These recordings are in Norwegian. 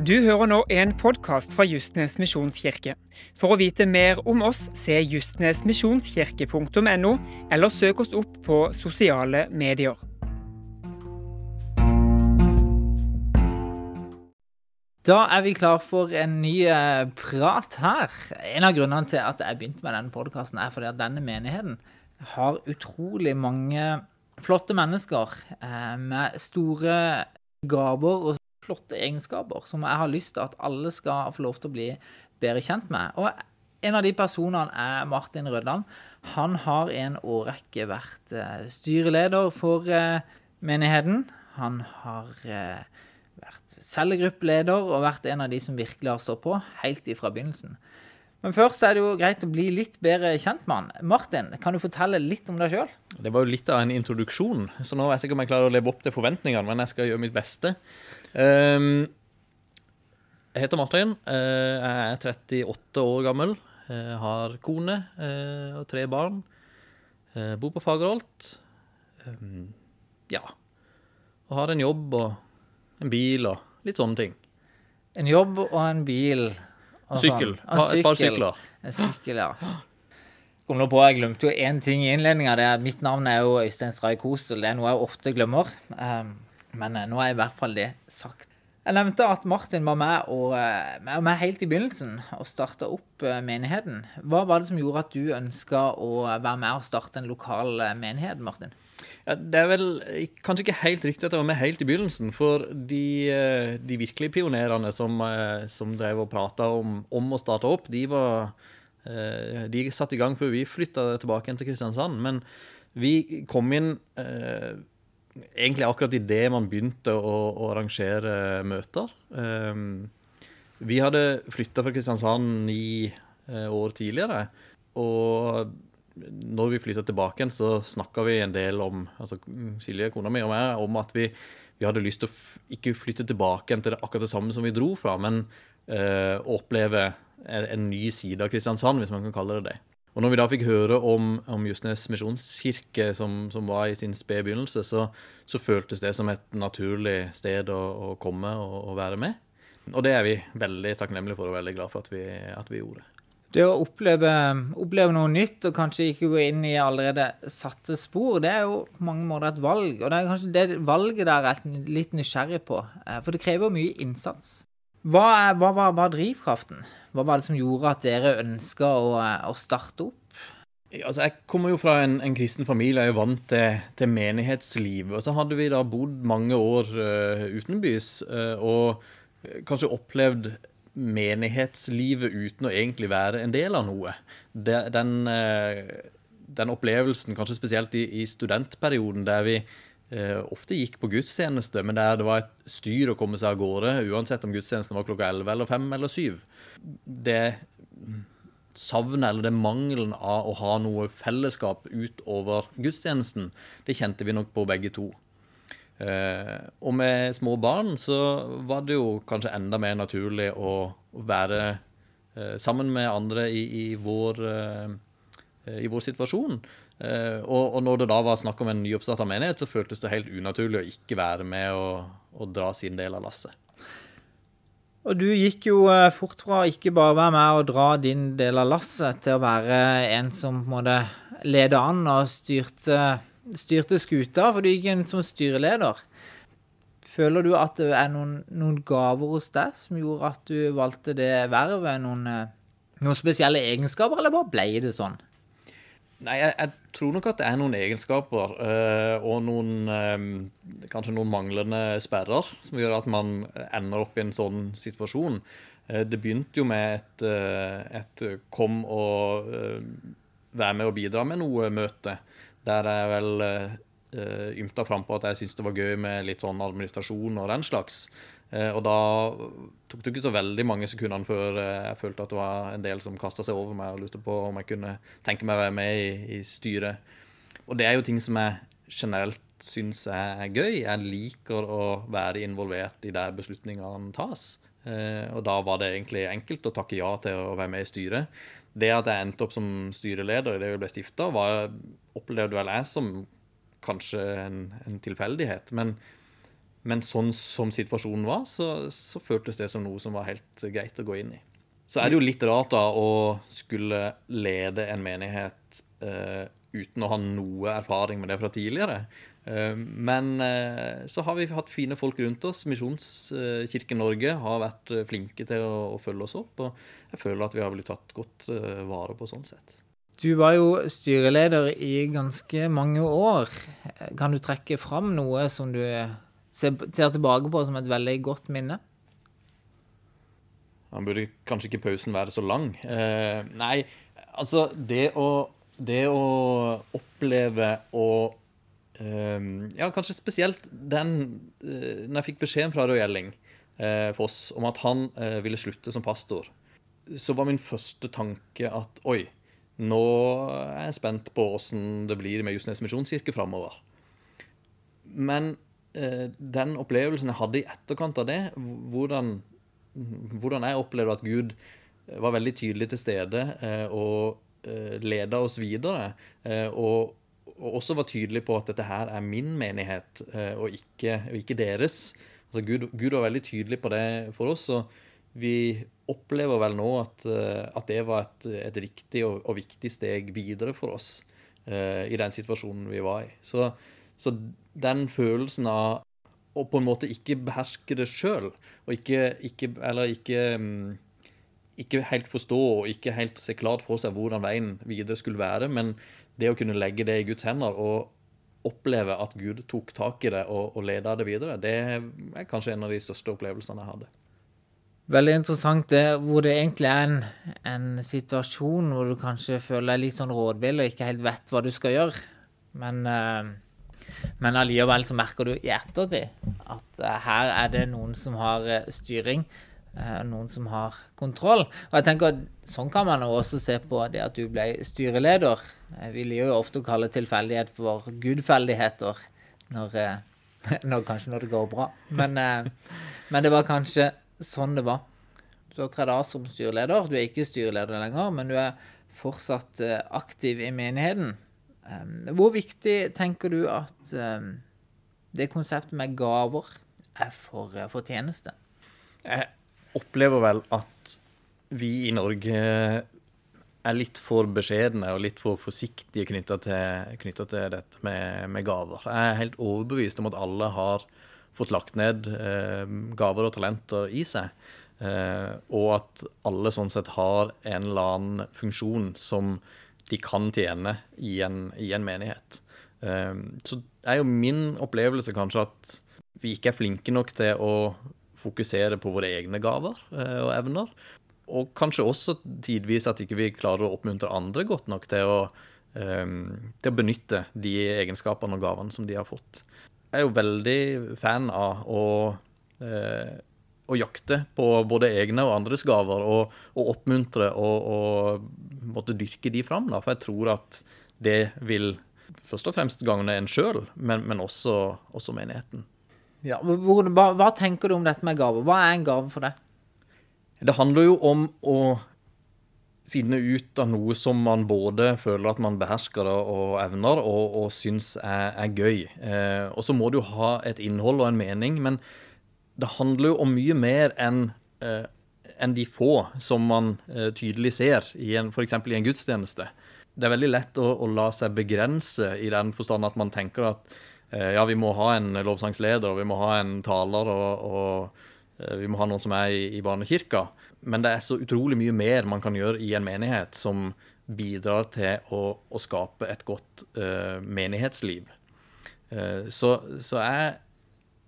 Du hører nå en podkast fra Justnes misjonskirke. For å vite mer om oss, se justnesmisjonskirke.no, eller søk oss opp på sosiale medier. Da er vi klar for en ny eh, prat her. En av grunnene til at jeg begynte med denne podkasten, er fordi at denne menigheten har utrolig mange flotte mennesker eh, med store gaver og flotte egenskaper som jeg har lyst til at alle skal få lov til å bli bedre kjent med. Og en av de personene er Martin Rødland. Han har i en årrekke vært eh, styreleder for menigheten. Han har vært cellegruppeleder og vært en av de som virkelig har stått på helt ifra begynnelsen. Men først er det jo greit å bli litt bedre kjent med han. Martin, kan du fortelle litt om deg sjøl? Det var jo litt av en introduksjon, så nå vet jeg ikke om jeg klarer å leve opp til forventningene, men jeg skal gjøre mitt beste. Um, jeg heter Martin. Uh, jeg er 38 år gammel. Jeg har kone uh, og tre barn. Jeg bor på Fagerholt. Um, ja. Og har en jobb og en bil og litt sånne ting. En jobb og en bil. Og sykkel. Sånn. Et par sykler. En sykkel, ja. Kom nå på, Jeg glemte jo én ting i innledninga. Mitt navn er jo Øystein Stray Kosel. Det er noe jeg ofte glemmer. Um, men uh, nå er i hvert fall det sagt. Jeg nevnte at Martin var med, og, var med helt i begynnelsen og starta opp uh, menigheten. Hva var det som gjorde at du ønska å være med og starte en lokal menighet, Martin? Ja, det er vel kanskje ikke helt riktig at jeg var med helt i begynnelsen. For de, eh, de virkelige pionerene som, eh, som drev og prata om, om, å starte opp, de var eh, De satt i gang før vi flytta tilbake til Kristiansand. Men vi kom inn eh, egentlig akkurat idet man begynte å, å arrangere møter. Um, vi hadde flytta fra Kristiansand ni eh, år tidligere. Og når vi flytta tilbake igjen, så snakka vi en del om altså Silje, kona mi og meg, om at vi, vi hadde lyst til å ikke flytte tilbake igjen til det, akkurat det samme som vi dro fra, men uh, oppleve en, en, ny side av Kristiansand, hvis man kan kalle det det. Og når vi da fikk høre om, om Justnes misjonskirke, som, som, var i sin spede begynnelse, så, så, føltes det som et naturlig sted å, å komme og, og, være med. Og det er vi veldig takknemlige for og veldig glad for at vi, at vi gjorde. Det å oppleve, oppleve, noe nytt og kanskje ikke gå inn i allerede satte spor, det er jo på mange måter et valg. Og det er kanskje det valget der er litt nysgjerrig på. Eh, for det krever mye innsats. Hva, hva, hva var, drivkraften? Hva var det som gjorde at dere ønska å, å, starte opp? Altså, jeg kommer jo fra en, en kristen familie, jeg er vant til, til, menighetsliv. Og så hadde vi da bodd mange år uh, utenbys uh, og kanskje opplevd menighetslivet uten å egentlig være en del av noe. Den, uh, den opplevelsen, kanskje spesielt i, i studentperioden, der vi eh, ofte gikk på gudstjeneste, men der det var et styr å komme seg av gårde, uansett om gudstjenesten var klokka 11 eller 5 eller 7. Det savnet eller det mangelen av å ha noe fellesskap utover gudstjenesten, det kjente vi nok på begge to. Eh, og med små barn så var det jo kanskje enda mer naturlig å være eh, sammen med andre i, i, vår, eh, i vår, situasjon. Og, og, når det da var snakk om en nyoppstarta menighet, så føltes det helt unaturlig å ikke være med og, og dra sin del av lasset. Og du gikk jo fort fra å ikke bare være med og dra din del av lasset, til å være en som på en måte lede an og styrte styrte skuta, for du gikk inn som styreleder. Føler du at det er noen, noen, gaver hos deg som gjorde at du valgte det vervet? Noen, eh, noen spesielle egenskaper, eller bare ble det sånn? Nei, jeg, jeg, tror nok at det er noen egenskaper øh, og noen øh, Kanskje noen manglende sperrer som gjør at man ender opp i en sånn situasjon. Det begynte jo med et, et kom og være med og bidra med noe møte. Der jeg vel ymta frampå at jeg syntes det var gøy med litt sånn administrasjon og den slags. Uh, og da tok det ikke så veldig mange sekundene før jeg følte at det var en del som kasta seg over meg og lurte på om jeg kunne tenke meg å være med i, i styret. Og det er jo ting som jeg generelt syns er gøy. Jeg liker å være involvert i der beslutningene tas. Uh, og da var det egentlig enkelt å takke ja til å være med i styret. Det at jeg endte opp som styreleder i det vi ble stifta, opplevde vel jeg som kanskje en, en tilfeldighet. Men men sånn som situasjonen var, så, så føltes det som noe som var helt greit å gå inn i. Så er det jo litt rart da å skulle lede en menighet eh, uten å ha noe erfaring med det fra tidligere. Eh, men eh, så har vi hatt fine folk rundt oss. Misjonskirken Norge har vært flinke til å, å, følge oss opp, og jeg føler at vi har blitt tatt godt eh, vare på sånn sett. Du var jo styreleder i ganske mange år. Kan du trekke fram noe som du ser, tilbake på som et veldig godt minne? Han burde kanskje ikke pausen være så lang. Eh, nei, altså det å, det å oppleve å eh, Ja, kanskje spesielt den eh, Når jeg fikk beskjeden fra Roy Elling eh, Foss om at han eh, ville slutte som pastor, så var min første tanke at oi, nå er jeg spent på åssen det blir med Justnes misjonskirke framover. Men den opplevelsen jeg hadde i etterkant av det, hvordan hvordan jeg opplevde at Gud eh, var veldig tydelig til stede eh, og eh, leda oss videre. Og, og, også var tydelig på at dette her er min menighet, og ikke, og ikke deres. Altså Gud, Gud, var veldig tydelig på det for oss. og vi opplever vel nå at, at det var et, et riktig og, og, viktig steg videre for oss i den situasjonen vi var i. Så, så den følelsen av å på en måte ikke beherske det sjøl, og ikke, ikke, Eller ikke mm, ikke helt forstå og ikke helt se klart for seg hvordan veien videre skulle være, men det å kunne legge det i Guds hender og oppleve at Gud tok tak i det og, og leda det videre, det er kanskje en av de største opplevelsene jeg hadde. Veldig interessant det, hvor det egentlig er en, en situasjon hvor du kanskje føler deg litt sånn rådvill og ikke helt vet hva du skal gjøre. Men uh men allikevel så merker du i ettertid at uh, her er det noen som har uh, styring. Uh, noen som har kontroll. Og jeg tenker at Sånn kan man også se på det at du ble styreleder. Vi liker jo ofte å kalle tilfeldighet for gudfeldigheter når, når, kanskje når det går bra. Men, men, det var kanskje sånn det var. Du har tredd av som styreleder. Du er ikke styreleder lenger, men du er fortsatt aktiv i menigheten. Hvor viktig tenker du at det konseptet med gaver er for, for tjeneste? Jeg opplever vel at vi i Norge er litt for beskjedne og litt for forsiktige knytta til, til, dette med, med, gaver. Jeg er helt overbevist om at alle har fått lagt ned eh, gaver og talenter i seg. Eh, og at alle sånn sett har en eller annen funksjon som de kan tjene i en, i en menighet. Så så er jo min opplevelse kanskje at vi ikke er flinke nok til å fokusere på våre egne gaver eh, og evner. Og kanskje også tidvis at ikke vi klarer å oppmuntre andre godt nok til å, ehm, til å benytte de egenskapene og gavene som de har fått. Jeg er jo veldig fan av å eh, å jakte på både egne og andres gaver, og, og oppmuntre og, og måtte dyrke de fram. Da. For jeg tror at det vil først og fremst gagne en sjøl, men, men også, også, menigheten. Ja, hva, hva, tenker du om dette med gaver? Hva er en gave for deg? Det handler jo om å finne ut av noe som man både føler at man behersker og evner, og, og syns er, er gøy. Eh, og så må jo ha et innhold og en mening. men det handler jo om mye mer enn eh, enn de få som man eh, tydelig ser, i f.eks. i en gudstjeneste. Det er veldig lett å, å, la seg begrense i den forstand at man tenker at eh, ja, vi må ha en lovsangsleder, og vi må ha en taler, og, og vi må ha noen som er i, i barnekirka. Men det er så utrolig mye mer man kan gjøre i en menighet som bidrar til å, å skape et godt uh, menighetsliv. Uh, så, så jeg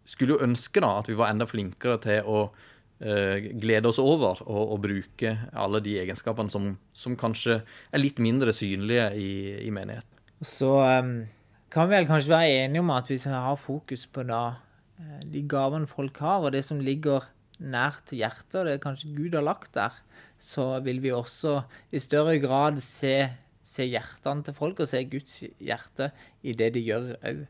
skulle jo ønske da at vi var enda flinkere til å uh, glede oss over og, og, bruke alle de egenskapene som, som, kanskje er litt mindre synlige i, i menigheten. Så um, kan vi vel kanskje være enige om at hvis vi har fokus på da eh, de gavene folk har, og det som ligger nært hjertet, og det kanskje Gud har lagt der, så vil vi også i større grad se, se hjertene til folk og se Guds hjerte i det de gjør òg.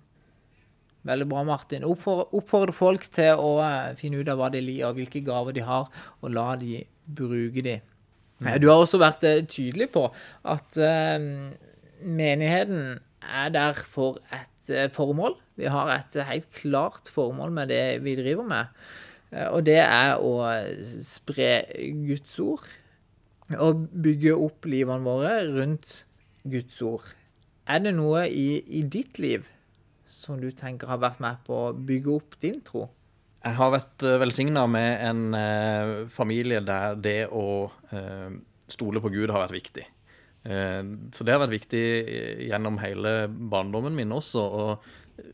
Veldig bra, Martin. Oppfordre folk til å eh, finne ut av hva de liker, og hvilke gaver de har, og la de bruke de. Mm. Du har også vært eh, tydelig på at menigheten er der for et formål. Vi har et helt klart formål med det vi driver med. Eh, og det er å spre Guds ord. Og bygge opp livene våre rundt Guds ord. Er det noe i, i ditt liv som du tenker har vært med på å bygge opp din tro? Jeg har vært velsigna med en eh, familie der det å eh, stole på Gud har vært viktig. Eh, så det har vært viktig gjennom hele barndommen min også. Og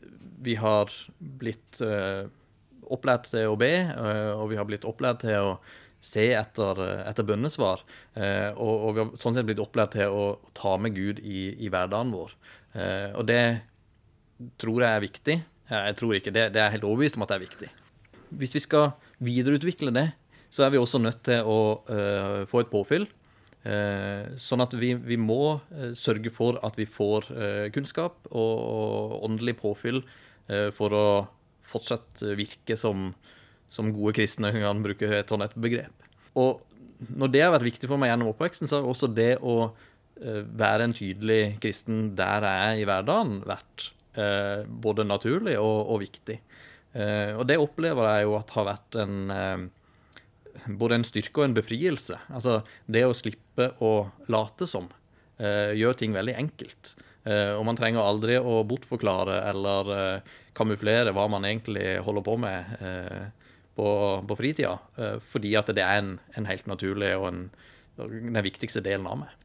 vi har blitt eh, opplært til å be, eh, og vi har blitt opplært til å se etter, etter bønnesvar. Og, og, vi har sånn sett blitt opplært til å ta med Gud i, i hverdagen vår. Og det tror jeg er viktig. Jeg tror ikke det, det er helt overbevist om at det er viktig. Hvis vi skal videreutvikle det, så er vi også nødt til å uh, få et påfyll. Uh, sånn at vi, vi, må uh, sørge for at vi får eh, kunnskap og, og åndelig påfyll for å fortsatt virke som, som gode kristne, kan bruke et sånt begrep. Og når det har vært viktig for meg gjennom oppveksten, så har også det å være en tydelig kristen der jeg er i hverdagen, vært både naturlig og, og viktig. og det opplever jeg jo at har vært en både en styrke og en befrielse. Altså det å slippe å late som gjør ting veldig enkelt. Og man trenger aldri å bortforklare eller kamuflere hva man egentlig holder på med på, på, fritida, fordi at det er en, en helt naturlig og en, den viktigste delen av meg.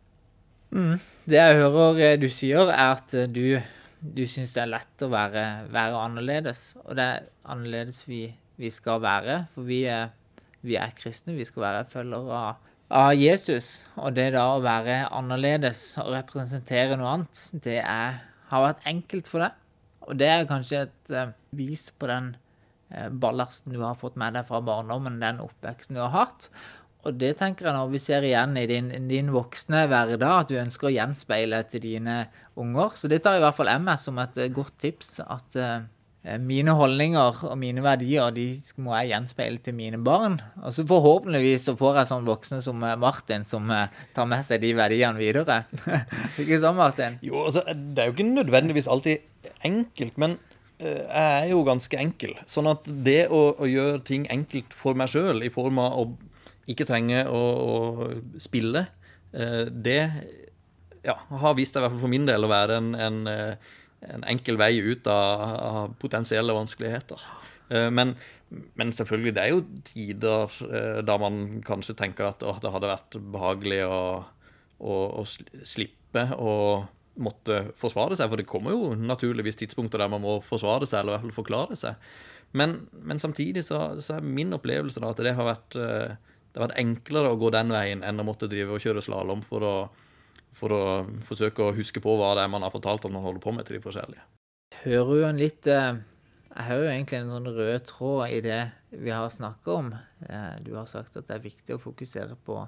Mm. Det jeg hører du sier, er at du, du syns det er lett å være, være, annerledes. Og det er annerledes vi, vi skal være. For vi er vi er kristne, vi skal være følgere av, av, Jesus. Og det da å være annerledes og representere noe annet, det er, har vært enkelt for deg. Og det er kanskje et uh, vis på den uh, ballasten du har fått med deg fra barndommen, den oppveksten du har hatt. Og det tenker jeg når vi ser igjen i din, din voksne hverdag, at du ønsker å gjenspeile til dine unger. Så det tar i hvert fall jeg med som et uh, godt tips. at Eh, mine holdninger og mine verdier de må jeg gjenspeile til mine barn. Og så forhåpentligvis så får jeg sånn voksne som eh, Martin, som eh, tar med seg de verdiene videre. ikke sånn, Martin? Jo, altså, Det er jo ikke nødvendigvis alltid enkelt, men jeg er jo ganske enkel. Sånn at det å, å gjøre ting enkelt for meg sjøl, i form av å ikke trenger å, å spille, det ja, har vist seg, i hvert fall for min del, å være en, en en enkel vei ut av, av potensielle vanskeligheter. Eh, men, men, selvfølgelig, det er jo tider eh, da man kanskje tenker at å, det hadde vært behagelig å, å, å slippe å måtte forsvare seg, for det kommer jo naturligvis tidspunkter der man må forsvare seg, eller i hvert fall forklare seg. Men, men samtidig så, så, er min opplevelse da at det har, vært, eh, det har vært enklere å gå den veien enn å måtte drive og kjøre slalåm for å for å forsøke å huske på hva det er man har fortalt om man holder på med til de forskjellige. Hører jo en litt eh, Jeg hører jo egentlig en sånn rød tråd i det vi har snakka om. Eh, du har sagt at det er viktig å fokusere på,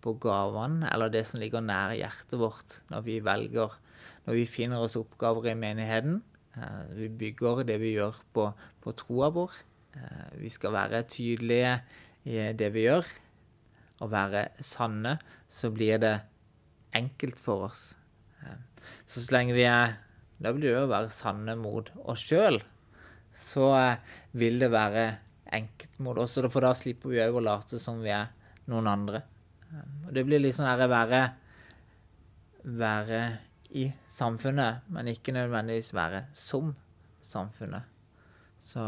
på gavene, eller det som ligger nær hjertet vårt, når vi velger Når vi finner oss oppgaver i menigheten. Eh, vi bygger det vi gjør, på, på troa vår. Vi skal være tydelige i det vi gjør. Å være sanne, så blir det enkelt for oss. Så så lenge vi er Da blir det å være sanne mot oss sjøl. Så eh, vil det være enkelt mot oss, for da slipper vi òg å late som vi er noen andre. Og det blir litt sånn her være være i samfunnet, men ikke nødvendigvis være som samfunnet. Så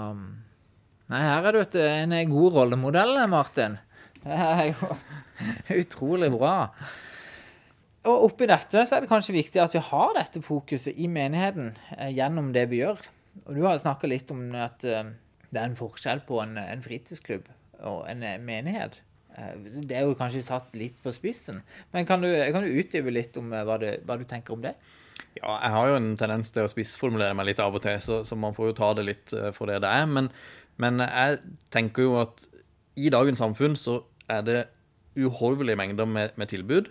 Nei, her er du en god rollemodell, Martin. Det er jo utrolig bra. Og oppi dette så er det kanskje viktig at vi har dette fokuset i menigheten eh, gjennom det vi gjør. Og du har snakka litt om at eh, det er en forskjell på en, en, fritidsklubb og en eh, menighet. Det er jo kanskje satt litt på spissen. Men kan du, kan du utdype litt om hva du, hva du, tenker om det? Ja, jeg har jo en tendens til å spissformulere meg litt av og til, så, så man får jo ta det litt for det det er. Men, men jeg tenker jo at i dagens samfunn så er det uhorvelige mengder med, med tilbud.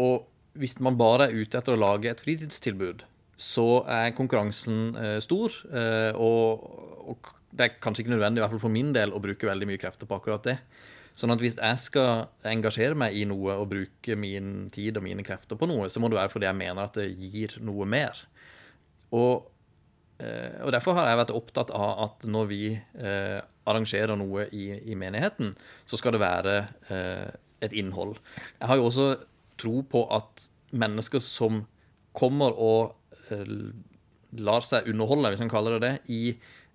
Og hvis man bare er ute etter å lage et fritidstilbud, så er konkurransen eh, stor. Eh, og, og, det er kanskje ikke nødvendig, i hvert fall for min del, å bruke veldig mye krefter på akkurat det. Sånn at hvis jeg skal engasjere meg i noe og bruke min tid og mine krefter på noe, så må det være fordi jeg mener at det gir noe mer. Og og derfor har jeg vært opptatt av at når vi eh, arrangerer noe i, i, menigheten, så skal det være eh, et innhold. Jeg har jo også tro på at mennesker som kommer og eh, lar seg underholde, hvis man kaller det det, i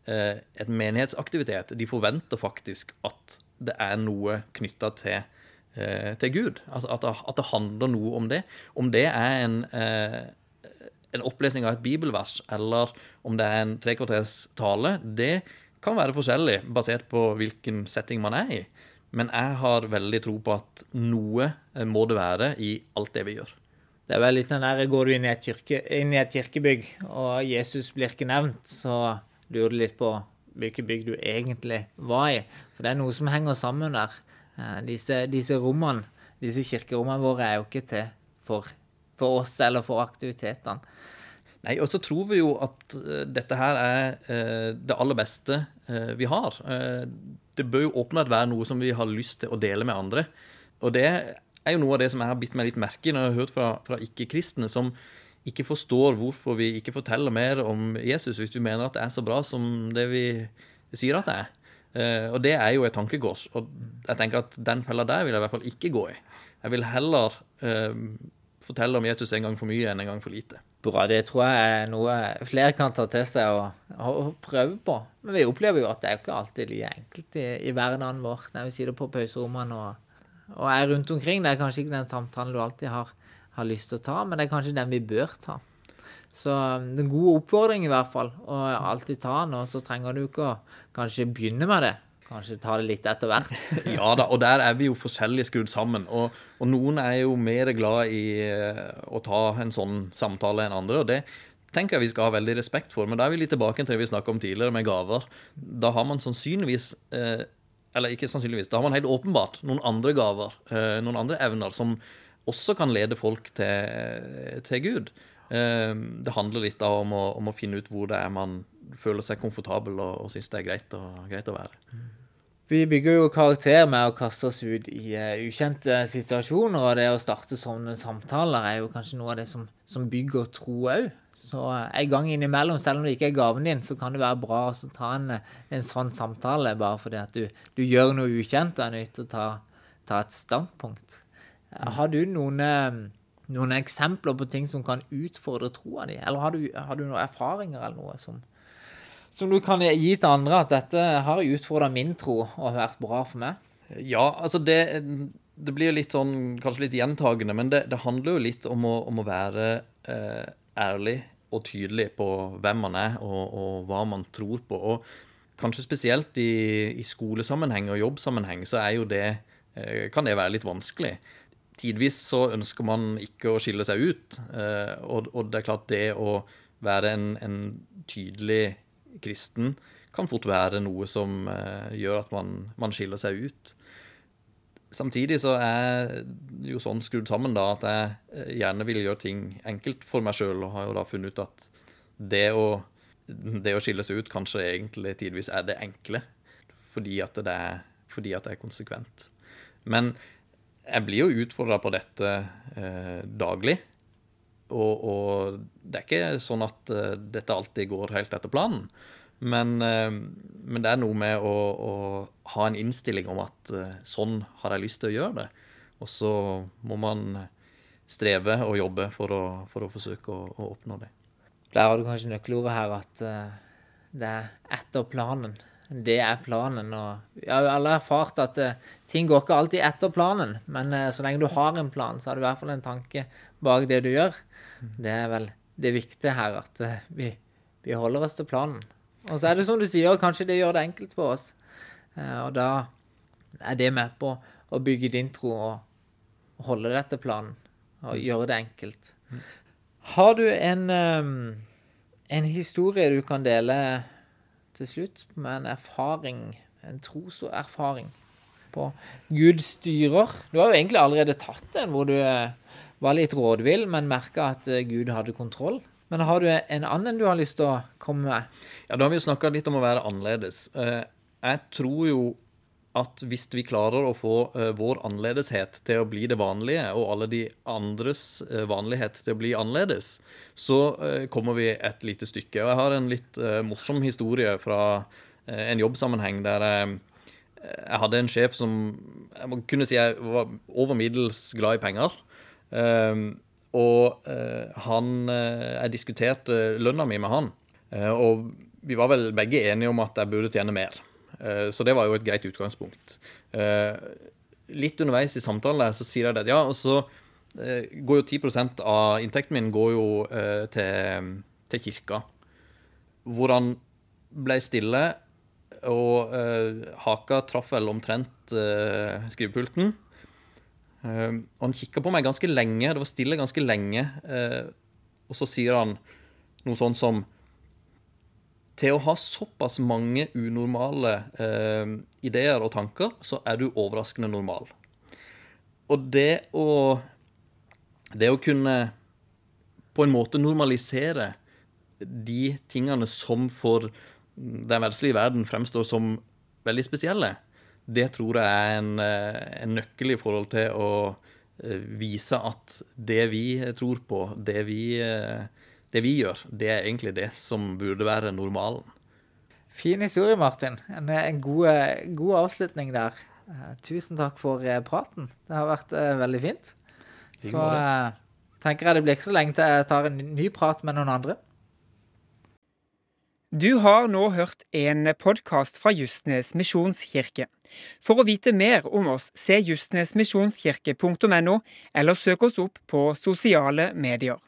eh, et menighetsaktivitet, de forventer faktisk at det er noe knytta til Eh, til Gud. Altså at det, handler noe om det. Om det er en, eh, en opplesning av et bibelvers, eller om det er en trekvarters tale, det kan være forskjellig basert på hvilken setting man er i. Men jeg har veldig tro på at noe må det være i alt det vi gjør. Det er vel litt den der, Går du inn i, kirke, inn i et kirkebygg, og Jesus blir ikke nevnt, så lurer du litt på hvilket bygg du egentlig var i. For det er noe som henger sammen der. Eh, disse, disse rommene, disse kirkerommene våre, er jo ikke til for, for oss eller for aktivitetene. Nei, og så tror vi jo at uh, dette her er uh, det aller beste uh, vi har. det bør jo åpenbart være noe som vi har lyst til å dele med andre. Og det er jo noe av det som jeg har bitt meg litt merke i når jeg har hørt fra, fra ikke-kristne, som ikke forstår hvorfor vi ikke forteller mer om Jesus, hvis vi mener at det er så bra som det vi sier at det er. Og det er jo et tankekors. Og jeg tenker at den fella der vil jeg i hvert fall ikke gå i. Jeg vil heller uh, fortelle om Jesus en gang for mye enn en gang for lite. Bra. Det tror jeg er noe flere kan ta til seg og, og prøve på. Men vi opplever jo at det er ikke alltid like enkelt i, i hverdagen vår når vi sitter på pauserommene og, og, er rundt omkring. Det er kanskje ikke den samtalen du alltid har, har lyst til å ta, men det er kanskje den vi bør ta. Så um, det er en god oppfordring i hvert fall, å alltid ta den. Og så trenger du ikke å kanskje begynne med det. Kanskje ta det litt etter hvert. ja da, og der er vi jo forskjellig skrudd sammen. Og, og, noen er jo mer glad i eh, å ta en sånn samtale enn andre. og det tenker jeg vi skal ha veldig respekt for. Men da er vi litt tilbake til det vi snakka om tidligere, med gaver. Da har man sannsynligvis eh, Eller ikke sannsynligvis, da har man helt åpenbart noen andre gaver, eh, noen andre evner, som også kan lede folk til, til Gud. Ehm, det handler litt om å, om å, finne ut hvor det er man føler seg komfortabel og, og syns det er greit, og, greit, å være. Vi bygger jo karakter med å kaste oss ut i uh, ukjente situasjoner, og det å starte sånne samtaler er jo kanskje noe av det som, som bygger tro òg. Så uh, en gang innimellom, selv om det ikke er gaven din, så kan det være bra å ta en, en, sånn samtale bare fordi at du, du gjør noe ukjent og er nødt til å ta, ta et standpunkt. Uh, har du noen noen eksempler på ting som kan utfordre troa di? Eller har du, har du, noen erfaringer eller noe som, som du kan gi til andre, at dette har utfordra min tro og vært bra for meg? Ja, altså det, det blir litt sånn, kanskje litt gjentagende, men det, det handler jo litt om å, om å være eh, ærlig og tydelig på hvem man er, og, og, hva man tror på. Og kanskje spesielt i, i skolesammenheng og jobbsammenheng så er jo det, eh, kan det være litt vanskelig tidvis så ønsker man ikke å skille seg ut. Eh, og, og det er klart, det å være en, en, tydelig kristen kan fort være noe som eh, gjør at man, man, skiller seg ut. Samtidig så er jo sånn skrudd sammen da at jeg eh, gjerne vil gjøre ting enkelt for meg sjøl, og har jo da funnet ut at det å, det å skille seg ut kanskje egentlig tidvis er det enkle, fordi at det er, fordi at det er konsekvent. Men jeg blir jo utfordra på dette eh, daglig. Og, og, det er ikke sånn at uh, dette alltid går helt etter planen. Men, uh, men det er noe med å, å, ha en innstilling om at uh, sånn har jeg lyst til å gjøre det. Og så må man streve og jobbe for å, for å forsøke å, å, oppnå det. Der har du kanskje nøkkelordet her, at det er etter planen det er planen. Og vi har alle erfart at uh, ting går ikke alltid etter planen, men uh, så lenge du har en plan, så har du i hvert fall en tanke bak det du gjør. Det er vel det viktige her, at uh, vi, vi, holder oss til planen. Og så er det som du sier, kanskje det gjør det enkelt for oss. og da er det med på å bygge din tro og holde deg til planen og gjøre det enkelt. Har du en, en historie du kan dele? Til slutt med en erfaring, en troserfaring på Gud styrer. Du har jo egentlig allerede tatt en hvor du eh, var litt rådvill, men merka at eh, Gud hadde kontroll. Men har du en annen du har lyst til å komme med? Ja, Da har vi jo snakka litt om å være annerledes. Eh, jeg tror jo at hvis vi klarer å få uh, vår annerledeshet til å bli det vanlige, og alle de andres uh, vanlighet til å bli annerledes, så uh, kommer vi et lite stykke. Og jeg har en litt morsom historie fra en jobbsammenheng der jeg, jeg hadde en sjef som jeg må kunne si jeg var over middels glad i penger. og han Jeg diskuterte lønna mi med han, og vi var vel begge enige om at jeg burde tjene mer. Eh, så det var jo et greit utgangspunkt. Eh, litt underveis i samtalen så sier jeg det ja, og så eh, går jo 10 av inntekten min går jo til, til kirka. Hvor han ble stille, og haka traff vel omtrent skrivepulten. og han kikka på meg ganske lenge, det var stille ganske lenge. og så sier han noe sånt som til å ha såpass mange unormale eh, ideer og tanker, så er du overraskende normal. Og det å Det å kunne på en måte normalisere de tingene som for den verdslige verden fremstår som veldig spesielle, det tror jeg er en, eh, en nøkkel i forhold til å eh, vise at det vi tror på, det vi eh, det vi gjør, det er egentlig det som burde være normalen. Fin historie, Martin. En, en god, god, avslutning der. Uh, tusen takk for uh, praten. Det har vært uh, veldig fint. Så tenker jeg det blir ikke så lenge til jeg tar en ny prat med noen andre. Du har nå hørt en podkast fra Justnes misjonskirke. For å vite mer om oss, se justnesmisjonskirke.no, eller søk oss opp på sosiale medier.